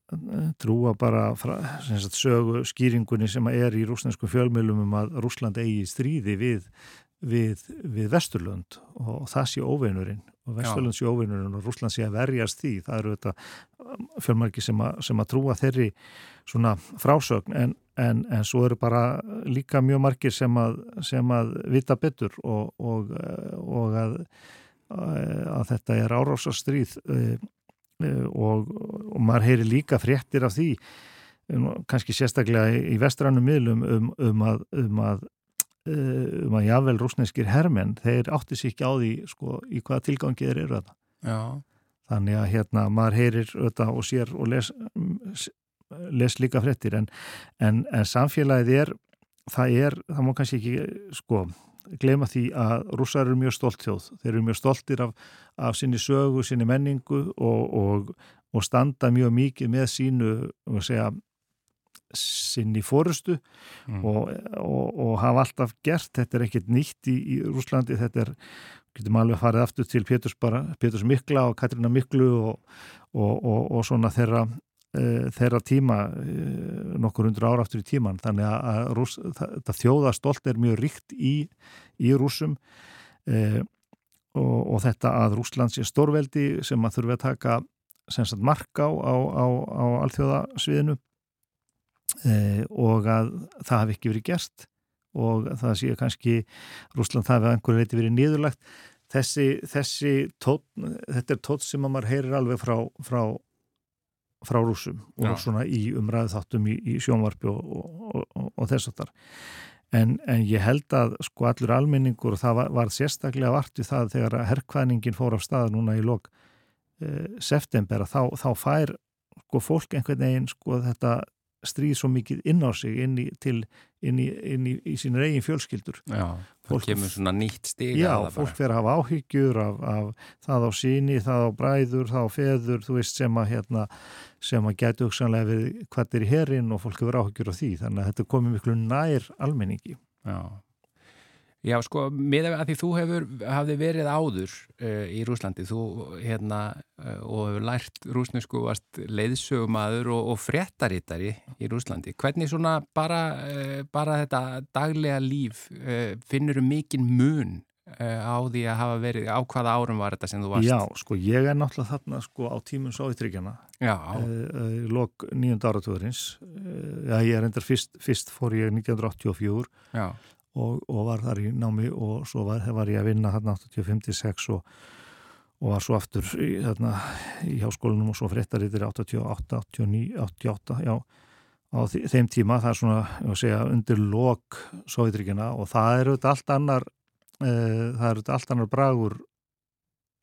Speaker 2: trúa bara frá, sagt, sögu skýringunni sem er í rúsnesku fjölmjölum um að Rúsland eigi stríði við, við, við Vesturlund og það sé óveinurinn og Vesturlund sé óvinnurinn og Rúsland sé að verjast því. Það eru þetta um, fjölmarki sem, sem að trúa þeirri svona frásögn en, en, en svo eru bara líka mjög margir sem að, sem að vita betur og, og, og að, að þetta er árásastríð eh, eh, og, og maður heyri líka fréttir af því kannski sérstaklega í vestrannum miðlum um, um að, um að Eh, um að jável rúsneskir hermenn þeir átti sér ekki á því sko, í hvaða tilgangi þeir eru þetta þannig að hérna maður heyrir þetta og sér og les, les líka frettir en, en, en samfélagið er það er, það má kannski ekki sko, glema því að rússar eru mjög stolt þjóð, þeir eru mjög stoltir af, af sinni sögu, sinni menningu og, og, og standa mjög mikið með sínu, um að segja sinni fórustu mm. og, og, og hafa alltaf gert, þetta er ekkert nýtt í, í Rúslandi, þetta er getum alveg farið aftur til Péturs, bara, Péturs Mikla og Katrina Miklu og, og svona þeirra, e, þeirra tíma e, nokkur hundur ára aftur í tíman þannig að Rús, það, þjóðastolt er mjög ríkt í, í rúsum e, og þetta að Rúslands er stórveldi sem að þurfi að taka marka á, á, á, á alþjóðasviðinu e, og að það hafi ekki verið gerst og það sé kannski Rúsland það hefði einhverju leiti verið nýðurlagt þessi, þessi tótt, þetta er tótt sem að maður heyrir alveg frá, frá, frá rúsum og Já. svona í umræðu þáttum í, í sjónvarpi og, og, og, og þess að þar en, en ég held að sko allur almenningur og það var, var sérstaklega vart við það þegar herrkvæðningin fór af stað núna í lok eh, september að þá, þá fær sko fólk einhvern veginn sko þetta stríð svo mikið inn á sig inn í, til, inn í, inn í, í sínur eigin fjölskyldur.
Speaker 1: Já, það fólk, kemur svona nýtt stíg
Speaker 2: Já, fólk fyrir að hafa áhyggjur af, af það á síni, það á bræður það á feður, þú veist sem að hérna, sem að getur hugsanlega verið hvað er í herin og fólk hefur áhyggjur á því. Þannig að þetta komið miklu nær almenningi.
Speaker 1: Já Já, sko, með að því þú hefur hafði verið áður uh, í Rúslandi þú, hérna, uh, og hefur lært rúsnesku vast leiðsögumadur og, og fréttarittari í Rúslandi. Hvernig svona bara, uh, bara þetta daglega líf finnur um mikinn mun á því að hafa verið, á hvaða árum var þetta sem þú varst?
Speaker 2: Já, sko, ég er náttúrulega þarna sko á tímun Sovjetríkjana í lok nýjönda áratúðurins já, ég er endar fyrst, fyrst fór ég 1984 Já og, og var þar í námi og svo var, var ég að vinna hérna 85-86 og, og var svo aftur í, hérna, í háskólinum og svo fréttarítir 88, 89, 88 já, á þeim tíma það er svona, segja, undir lok Sovjetríkina og það eru allt annar e, það eru allt annar bragur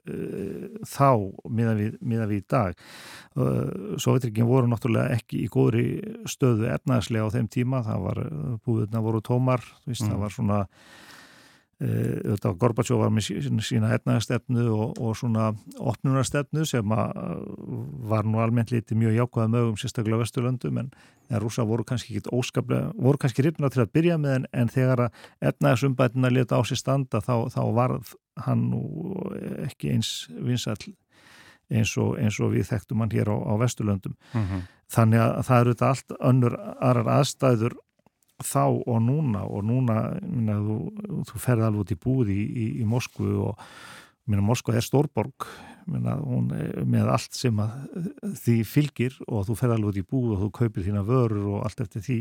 Speaker 2: þá miðan við, miðan við í dag eh, Sovjetrikinn voru náttúrulega ekki í góðri stöðu efnaðslega á þeim tíma það var, búðurna voru tómar mm. það var svona Uh, Gorbachev var með sína etnaðastefnu og, og svona opnunarstefnu sem var nú almennt liti mjög jákvæða mögum sérstaklega Vesturlöndum en, en rúsa voru kannski ekki óskaplega, voru kannski ripna til að byrja með en, en þegar etnaðasumbætina leta á sér standa þá, þá var hann nú ekki eins vinsall eins og, eins og við þekktum hann hér á, á Vesturlöndum mm -hmm. þannig að það eru þetta allt önnur aðrar aðstæður þá og núna og núna minna, þú, þú ferði alveg út í búði í, í, í Moskvu og minna, Moskva er stórborg minna, hún, með allt sem því fylgir og þú ferði alveg út í búð og þú kaupir þína vörur og allt eftir því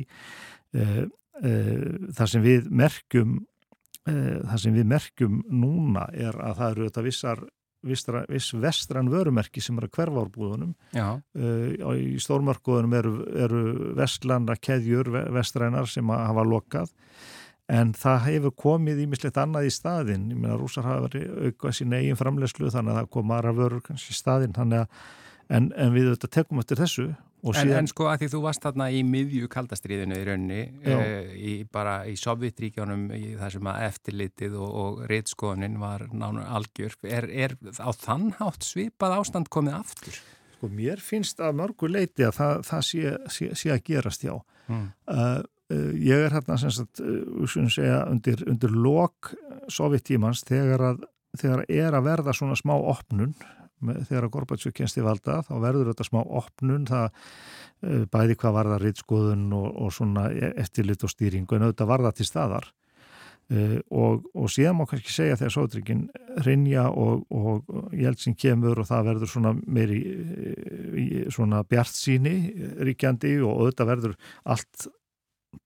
Speaker 2: eh, eh, þar sem við merkjum eh, þar sem við merkjum núna er að það eru þetta vissar Vistra, viss vestran vörumerki sem eru að hverfa árbúðunum uh, í stórmarkuðunum eru, eru vestlanda keðjur vestrænar sem hafa lokað. En það hefur komið ímislegt annað í staðin ég meina rúsar hafa verið aukvað sín eigin framlegslu þannig að það kom aðra vörur kannski í staðin að, en, en við þetta tekum eftir þessu
Speaker 1: En, en sko að því þú varst þarna í miðju kaldastriðinu í raunni e, í, bara í Sovjetríkjónum þar sem að eftirlitið og, og reytskoðunin var nánu algjör er, er á þann hátt svipað ástand komið aftur?
Speaker 2: Sko mér finnst að mörgu leiti að það, það sé, sé, sé að gerast já mm. uh, uh, ég er hérna sem sagt uh, segja, undir, undir lok Sovjettímans þegar að þegar er að verða svona smá opnun þegar að Gorbatsjók kennst í valda þá verður þetta smá opnun það eh, bæði hvað var það reytskoðun og, og svona eftirlit og stýringu en auðvitað var það til staðar. Uh, og, og síðan má kannski segja þegar sótrykkin rinja og, og Jeltsin kemur og það verður svona meiri svona bjart síni ríkjandi og auðvitað verður allt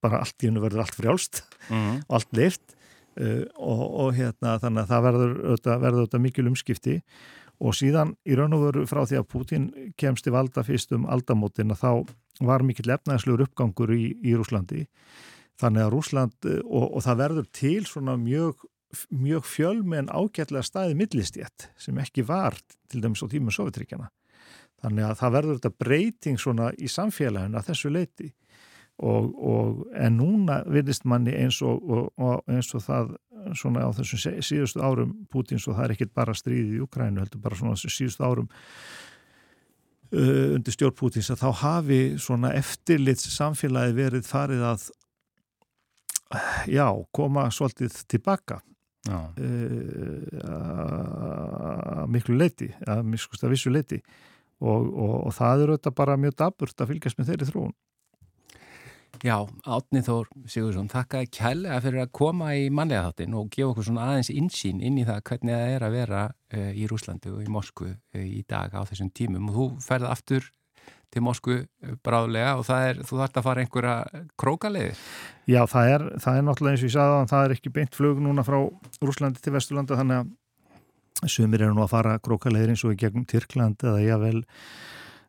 Speaker 2: bara allt í hennu verður allt frjálst mm og allt leift uh, og hérna þannig að það verður auðvitað, verður auðvitað mikil umskipti og síðan í raun og veru frá því að Putin kemst í valda fyrst um aldamótin að þá var mikill efnæðslegur uppgangur í, í Rúslandi þannig að Rúsland og, og það verður til svona mjög, mjög fjölmenn ágætlega staði millistjætt sem ekki var til dæmis á tímum Sovjetríkjana þannig að það verður þetta breyting svona í samfélaginu að þessu leiti og, og en núna virðist manni eins og, og eins og það svona á þessum síðustu árum Pútins og það er ekkit bara stríðið í Ukrænu heldur bara svona þessum síðustu árum uh, undir stjórn Pútins að þá hafi svona eftirlit samfélagi verið farið að já, koma svolítið tilbaka uh, að miklu leiti að miskust að vissu leiti og, og, og það eru þetta bara mjög daburt að fylgjast með þeirri þróun
Speaker 1: Já, Átni Þór Sigursson, þakka kærlega fyrir að koma í manlega þáttin og gefa okkur svona aðeins insýn inn í það hvernig það er að vera uh, í Rúslandi og í Moskvu uh, í dag á þessum tímum og þú ferði aftur til Moskvu uh, bráðlega og er, þú þarfst að fara einhverja krókaliði.
Speaker 2: Já, það er, það er náttúrulega eins og ég sagði að það er ekki beint flug núna frá Rúslandi til Vesturlanda þannig að sumir eru nú að fara krókaliðir eins og í gegnum Tyrkland eða jável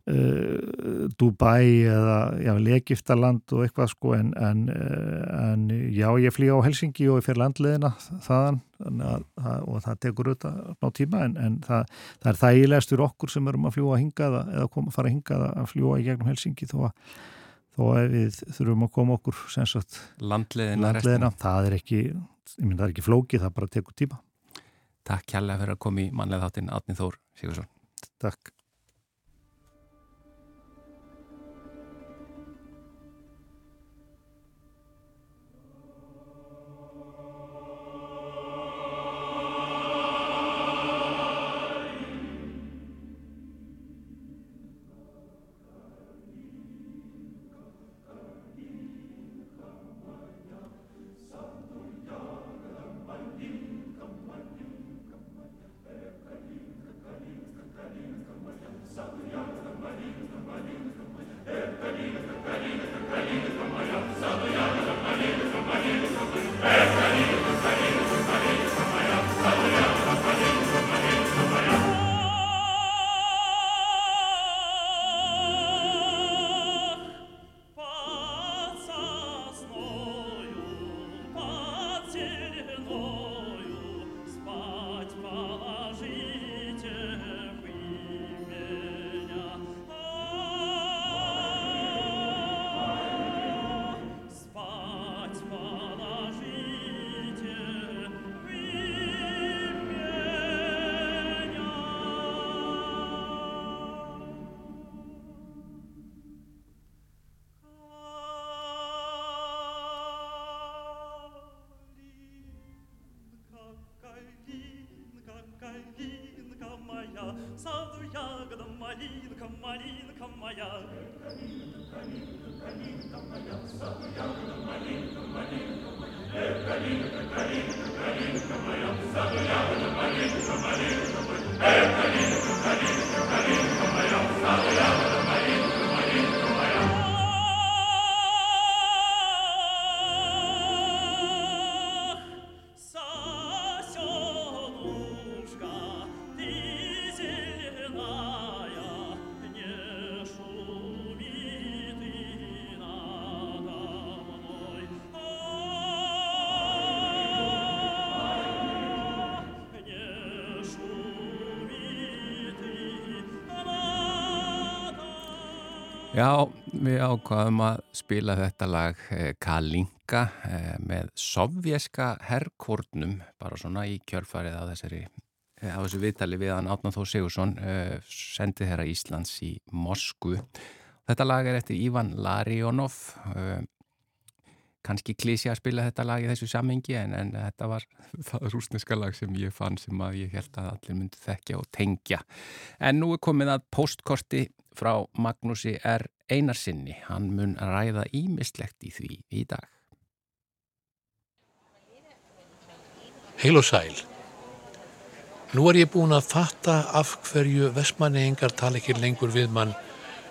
Speaker 2: Uh, Dubai eða Legiftaland og eitthvað sko en, en, eh, en já ég flýja á Helsingi og ég fer landleðina þaðan að, og það tekur auðvitað á tíma en, en það, það er þægilegastur okkur sem erum að fljúa hingaða eða koma, fara hingaða að fljúa í gegnum Helsingi þó að, þó að við þurfum að koma okkur sagt,
Speaker 1: landleðina,
Speaker 2: landleðina það er ekki, ég minn það er ekki flóki það bara tekur tíma.
Speaker 1: Takk kjærlega fyrir að koma í manlega þáttinn Atni Þór Sigursson
Speaker 2: Takk
Speaker 1: समयम कली नमयम समय ákvaðum að spila þetta lag eh, Kalinka eh, með sovjeska herrkórnum bara svona í kjörfarið á þessari eh, á þessu viðtali við hann Átnáð Þó Sigursson sendið herra Íslands í Mosku. Þetta lag er eftir Ivan Larionov kannski klísi að spila þetta lag í þessu sammingi en, en þetta var það rúsneska lag sem ég fann sem að ég held að allir myndi þekkja og tengja. En nú er komið að postkorti frá Magnúsi R. Einarsinni. Hann mun ræða ímislegt í því í dag.
Speaker 3: Heil og sæl. Nú er ég búin að fatta af hverju vestmanningar tala ekki lengur við mann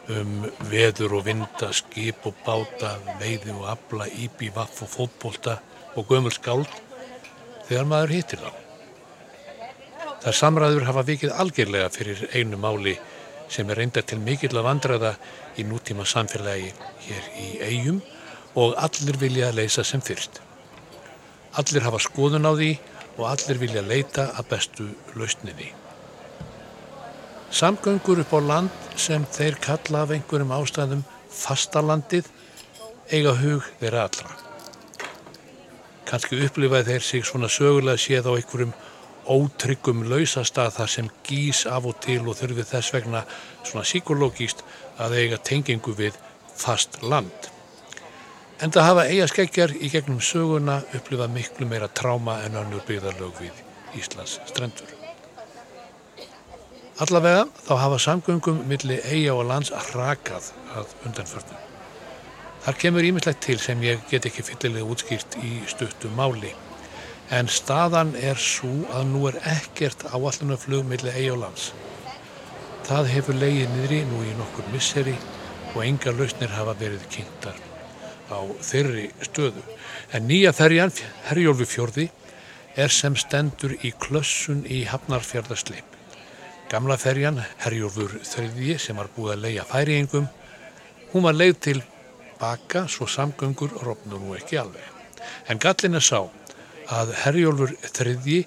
Speaker 3: um veður og vinda, skip og báta, veiði og abla, íbi, vaff og fótbolta og gömul skáld þegar maður hittir þá. Það samræður hafa vikið algjörlega fyrir einu máli sem er reynda til mikill að vandraða í nútíma samfélagi hér í eigum og allir vilja að leysa sem fyrst. Allir hafa skoðun á því og allir vilja leita að bestu lausninni. Samgöngur upp á land sem þeir kalla af einhverjum ástæðum fastalandið eiga hug þeirra allra. Kanski upplifaði þeir sig svona sögulega séð á einhverjum ótryggum lausastað þar sem gís af og til og þurfi þess vegna svona síkológíst að eiga tengingu við fast land. En það hafa eiga skeggjar í gegnum söguna upplifað miklu meira tráma en annur byggðarlög við Íslands strendur. Allavega þá hafa samgöngum millir eiga og lands rakað að undanförnum. Þar kemur ímislegt til sem ég get ekki fyllilega útskýrt í stuttu máli. En staðan er svo að nú er ekkert áallunarflug millir eiga og lands. Það hefur leiðið niðri nú í nokkur misseri og enga lausnir hafa verið kynntar á þeirri stöðu. En nýja ferjan, Herjólfi fjörði, er sem stendur í klössun í Hafnarfjörðarsleip. Gamla ferjan, Herjólfur þriðji sem var búið að leia færiengum, hún var leið til baka svo samgöngur rofnur nú ekki alveg. En gallin er sá að Herjólfur þriðji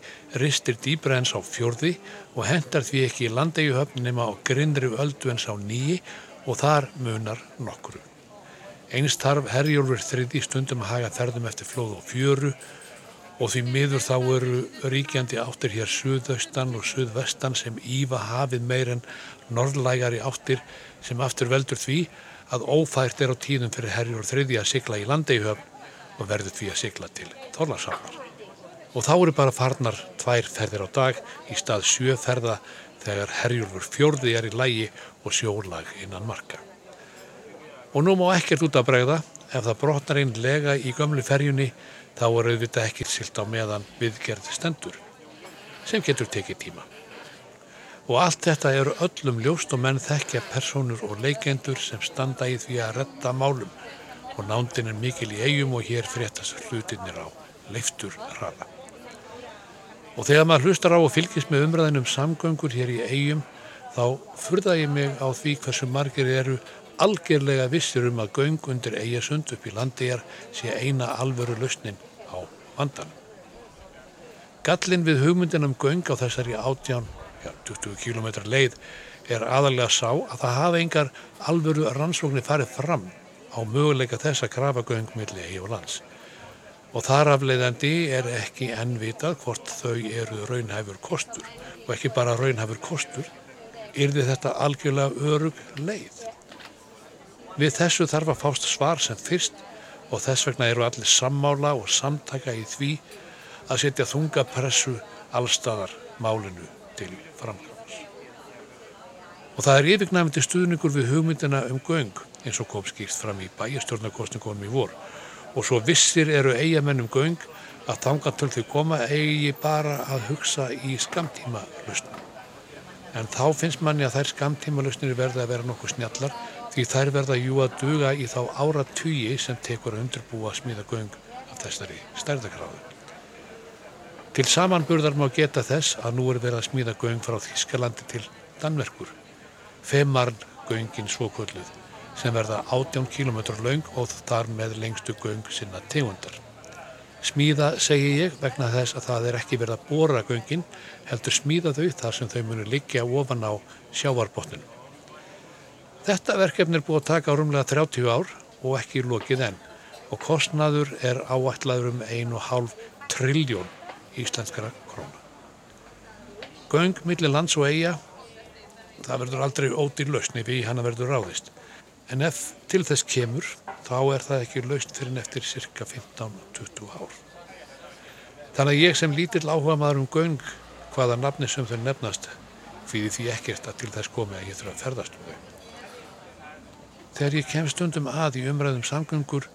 Speaker 3: ristir dýbra ens á fjörði og hendar því ekki í landeigjuhöfn nema á grindri öldu ens á nýji og þar munar nokkru. Einst þarf Herjólfur þriðji stundum að haga þerðum eftir flóð og fjöru og því miður þá eru ríkjandi áttir hér suðaustan og suðvestan sem ífa hafið meir en norðlægari áttir sem aftur veldur því að ófært er á tíðum fyrir herjur þriði að sigla í landeihöfn og verður því að sigla til Þorlarsánar. Og þá eru bara farnar tvær ferðir á dag í stað sjöferða þegar herjurfur fjörði er í lægi og sjólag innan marka. Og nú má ekkert út að bregða ef það brotnar einn lega í gömlu ferjunni þá er auðvitað ekki silt á meðan viðgerði stendur sem getur tekið tíma. Og allt þetta eru öllum ljóst og menn þekkja personur og leikendur sem standa í því að retta málum og nándin er mikil í eigum og hér fréttast hlutinir á leiftur hraða. Og þegar maður hlustar á og fylgist með umræðinum samgöngur hér í eigum þá furða ég mig á því hversu margir eru algjörlega vissir um að göng undir eigasund upp í landiðjar sé eina alvöru lausnin á vandan. Gallin við hugmyndin um göng á þessari átján, já, 20 km leið er aðalega sá að það hafa engar alvöru rannsóknir farið fram á möguleika þess að krafa göng millir eigi og lands. Og þar afleiðandi er ekki ennvitað hvort þau eru raunhæfur kostur og ekki bara raunhæfur kostur, yrði þetta algjörlega örug leið. Við þessu þarf að fást svar sem fyrst og þess vegna eru allir sammála og samtaka í því að setja þunga pressu allstaðar málinu til framkvæmast. Og það er yfirgnæfandi stuðningur við hugmyndina um göng eins og kom skýrt fram í bæjastjórnarkostningunum í vor og svo vissir eru eigamennum göng að þangatöl þau koma eigi bara að hugsa í skamtíma lausnum. En þá finnst manni að þær skamtíma lausnir verða að vera nokkuð snjallar því þær verða jú að duga í þá ára tugi sem tekur að undirbúa smíða göng af þessari stærðakráðu. Til samanburðar má geta þess að nú er verið að smíða göng frá Þískalandi til Danmerkur. Femarn göngin svokvölduð sem verða 18 km laung og þar með lengstu göng sinna tegundar. Smíða segi ég vegna þess að það er ekki verið að bóra göngin heldur smíða þau þar sem þau munu liggja ofan á sjávarbotninu. Þetta verkefni er búið að taka rúmlega 30 ár og ekki lokið enn og kostnaður er áætlaður um 1,5 trilljón íslenskara króna. Göng millir lands og eiga, það verður aldrei ódýr lausni við hann að verður ráðist. En ef til þess kemur, þá er það ekki laust fyrir neftir cirka 15-20 ár. Þannig að ég sem lítill áhuga maður um göng hvaða nafni sem þau nefnast, fyrir því ekkert að til þess komi að ég þurfa að ferðast um þau. Þegar ég kem stundum að í umræðum samgöngur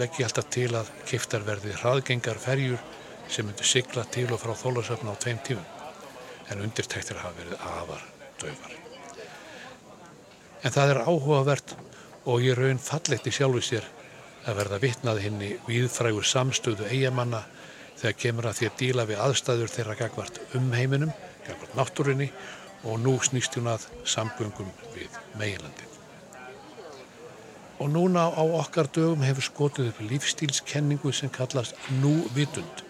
Speaker 3: legg ég alltaf til að kiftar verði hraðgengar ferjur sem myndur sigla til og frá þólasöfna á tveim tífum en undirtæktir hafa verið afar döfar. En það er áhugavert og ég raun falletti sjálfu sér að verða vitnað henni viðfrægur samstöðu eigamanna þegar kemur að því að díla við aðstæður þeirra gagvart um heiminum, gagvart náttúrinni og nú snýst hún að samgöngum við meginlandi. Og núna á okkar dögum hefur skotið upp lífstílskenningu sem kallast núvitund,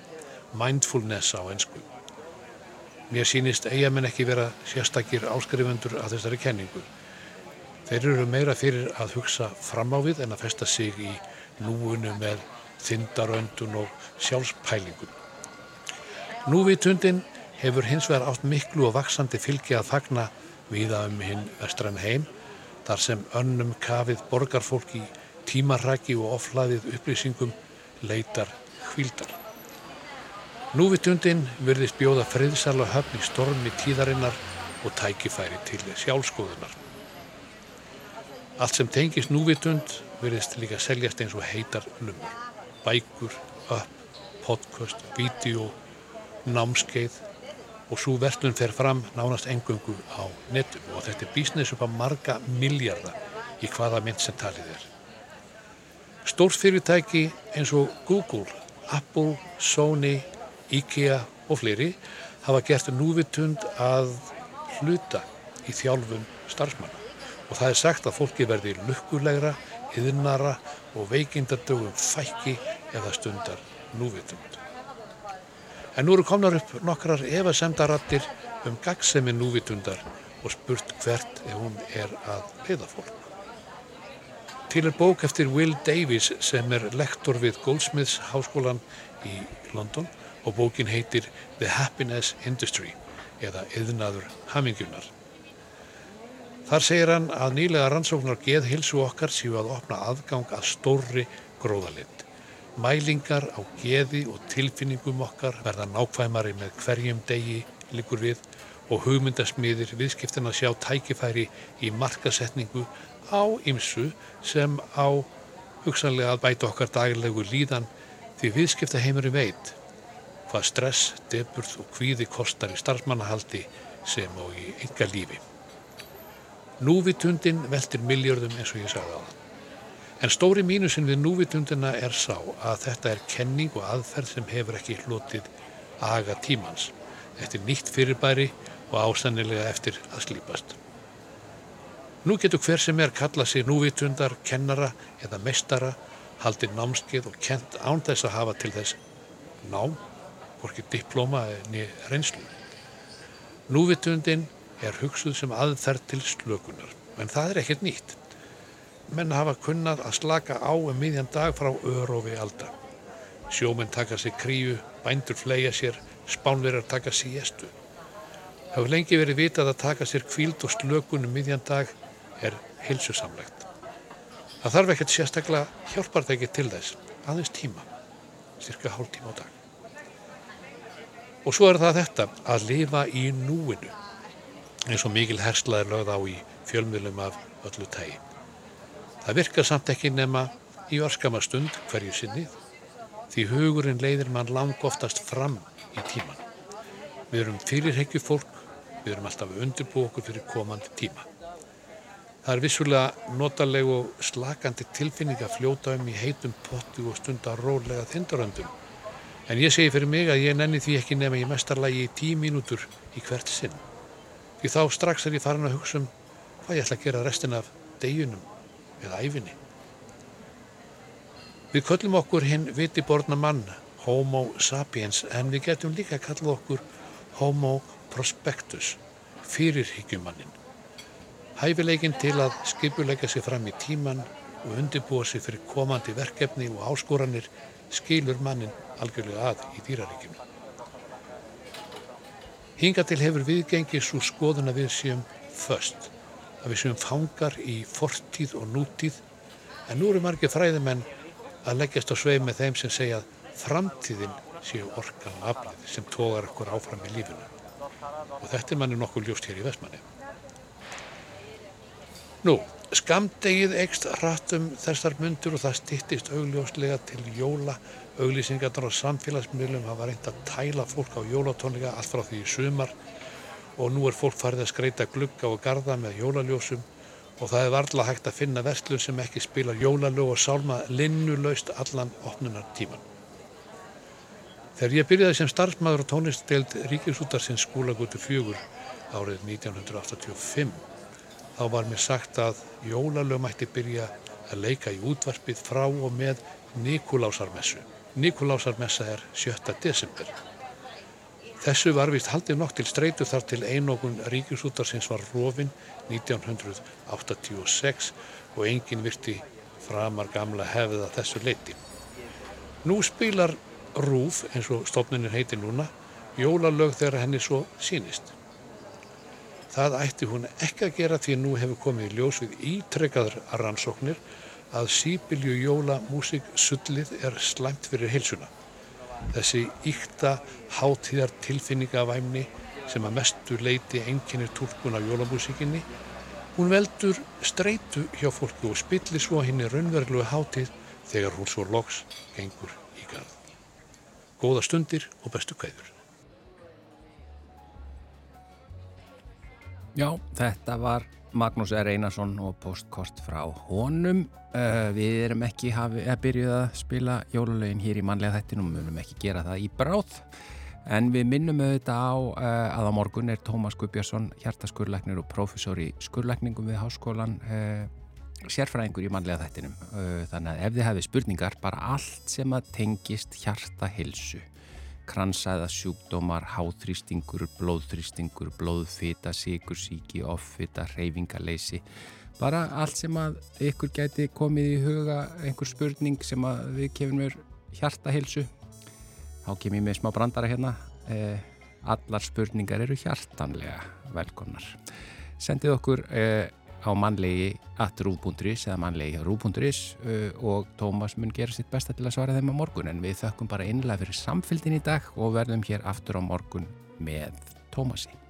Speaker 3: mindfulness á ennsku. Mér sínist eigamenn ekki vera sérstakir áskrifundur að þessari kenningu. Þeir eru meira fyrir að hugsa fram á við en að festa sig í núinu með þindaröndun og sjálfspælingum. Núvitundin hefur hins vegar átt miklu og vaksandi fylgi að fagna viða um hinn vestræn heim þar sem önnum kafið borgarfólk í tímarraki og oflaðið upplýsingum leitar hvíldar. Núvitundin verðist bjóða friðsala höfn í stormi tíðarinnar og tækifæri til sjálfskoðunar. Allt sem tengist núvitund verðist líka seljast eins og heitar lumur. Bækur, upp, podcast, vídeo, námskeið og svo verslun fer fram nánast engöngu á netum og þetta er bísnes upp á marga miljardar í hvaða mynd sem talið er. Stórt fyrirtæki eins og Google, Apple, Sony, IKEA og fleiri hafa gert núvitund að hluta í þjálfum starfsmanna og það er sagt að fólki verði lukkulegra, yðnara og veikindardögum fækki eða stundar núvitund. En nú eru komnar upp nokkrar efasemdarattir um gagsemi núvitundar og spurt hvert ef hún er að leiða fólk. Til er bók eftir Will Davies sem er lektor við Goldsmiths háskólan í London og bókin heitir The Happiness Industry eða Yðnaður Hamingjunar. Þar segir hann að nýlega rannsóknar geðhilsu okkar séu að opna aðgang að stórri gróðalind. Mælingar á geði og tilfinningum okkar verða nákvæmari með hverjum degi líkur við og hugmyndasmiðir viðskiptin að sjá tækifæri í markasetningu á ymsu sem á hugsanlega að bæta okkar daglegu líðan því viðskiptaheimurum veit hvað stress, deburð og hvíði kostar í starfsmannahaldi sem og í ynga lífi. Núvitundin veltir miljörðum eins og ég sagði á það. En stóri mínusinn við núvitundina er sá að þetta er kenning og aðferð sem hefur ekki hlotið aga tímans. Þetta er nýtt fyrirbæri og ástannilega eftir að slípast. Nú getur hver sem er kalla sig núvitundar, kennara eða mestara, haldið námskeið og kent án þess að hafa til þess nám, hvorki diplóma eða reynslu. Núvitundin er hugsuð sem aðferð til slökunar, en það er ekkert nýtt menn hafa kunnað að slaka á um miðjan dag frá örofi alda. Sjómenn taka sér kríu, bændur flega sér, spánverjar taka síestu. Það hefur lengi verið vitað að taka sér kvíld og slökun um miðjan dag er hilsusamlegt. Það þarf ekkert sérstaklega hjálpartæki til þess, aðeins tíma, cirka hálf tíma á dag. Og svo er það þetta að lifa í núinu, eins og mikil herslaður lögð á í fjölmiðlum af öllu tægi. Það virkar samt ekki nema í örskama stund hverju sinni því hugurinn leiðir mann lang oftast fram í tíman. Við erum fyrirhegju fólk, við erum alltaf undirbú okkur fyrir komandi tíma. Það er vissulega notaleg og slakandi tilfinning að fljóta um í heitum potti og stunda rólega þindaröndum. En ég segi fyrir mig að ég nenni því ekki nema í mestarlægi í tí mínútur í hvert sinn. Því þá strax er ég farin að hugsa um hvað ég ætla að gera restin af deginum eða æfinni. Við köllum okkur hinn vitiborna mann, homo sapiens, en við getum líka kallað okkur homo prospectus, fyrirhyggjumannin. Hæfileikin til að skipuleika sig fram í tíman og undirbúa sig fyrir komandi verkefni og áskoranir skilur mannin algjörlega að í dýraríkjum. Hinga til hefur viðgengið svo skoðun að við séum först, að við séum fangar í fortíð og nútíð, en nú eru margir fræðimenn að leggjast á sveið með þeim sem segja að framtíðin séu orkan og aflið sem tógar okkur áfram í lífuna. Og þetta er manni nokkuð ljóst hér í Vestmanni. Nú, skamdegið ekst hratum þessar myndur og það stittist augljóslega til jóla auglýsingarnar á samfélagsmiðlum hafa reynd að tæla fólk á jólatónleika allt frá því í sumar og nú er fólk farið að skreita glugga og garda með jólaljósum og það er varðla hægt að finna verslun sem ekki spila jólalög og sálma linnulaust allan opnunar tíman. Þegar ég byrjaði sem starfsmæður á tónlistdeild Ríkisútarsins skólagúti fjögur árið 1985 þá var mér sagt að jólalög mætti byrja að leika í útvarpið frá og með Nikulásarmessu. Nikulásarmessa er 7. desember. Þessu var vist haldið nokk til streitu þar til einókun ríkjusútarsins var rofinn 1986 og enginn virti framar gamla hefða þessu leiti. Nú spilar Rúf, eins og stofnunin heiti núna, jólalög þegar henni svo sínist. Það ætti hún ekki að gera því nú hefur komið í ljós við ítrekkaður rannsóknir að sípilju jólamúsík sullið er slæmt fyrir heilsuna. Þessi íkta hátíðar tilfinningavæmni sem að mestu leiti enginir tólkun af jólamúsíkinni, hún veldur streitu hjá fólku og spillir svo henni raunverðlu hátíð þegar hún svo loks gengur í garð. Góða stundir og bestu kæður.
Speaker 1: Já, þetta var Magnús R. Einarsson og postkort frá honum. Uh, við erum ekki hafi, að byrjuð að spila jólulegin hér í manlega þettinum, við munum ekki gera það í bráð. En við minnum auðvitað á uh, að á morgun er Tómas Guðbjörnsson, hjartaskurleiknir og profesor í skurleikningum við háskólan, uh, sérfræðingur í manlega þettinum. Þannig að ef þið hefði spurningar, bara allt sem að tengist hjartahilsu kransæða sjúkdómar, háþrýstingur, blóðþrýstingur, blóðfita, sikursíki, offita, reyfingaleysi. Bara allt sem að ykkur geti komið í huga, einhver spurning sem að við kemur mér hjartahilsu. Þá kem ég með smá brandara hérna. Eh, allar spurningar eru hjartanlega velkomnar. Sendið okkur... Eh, á mannlegi at rúf.is eða mannlegi á rúf.is uh, og Tómas mun gera sitt besta til að svara þeim á morgun en við þökkum bara innlega fyrir samfélgin í dag og verðum hér aftur á morgun með Tómasi.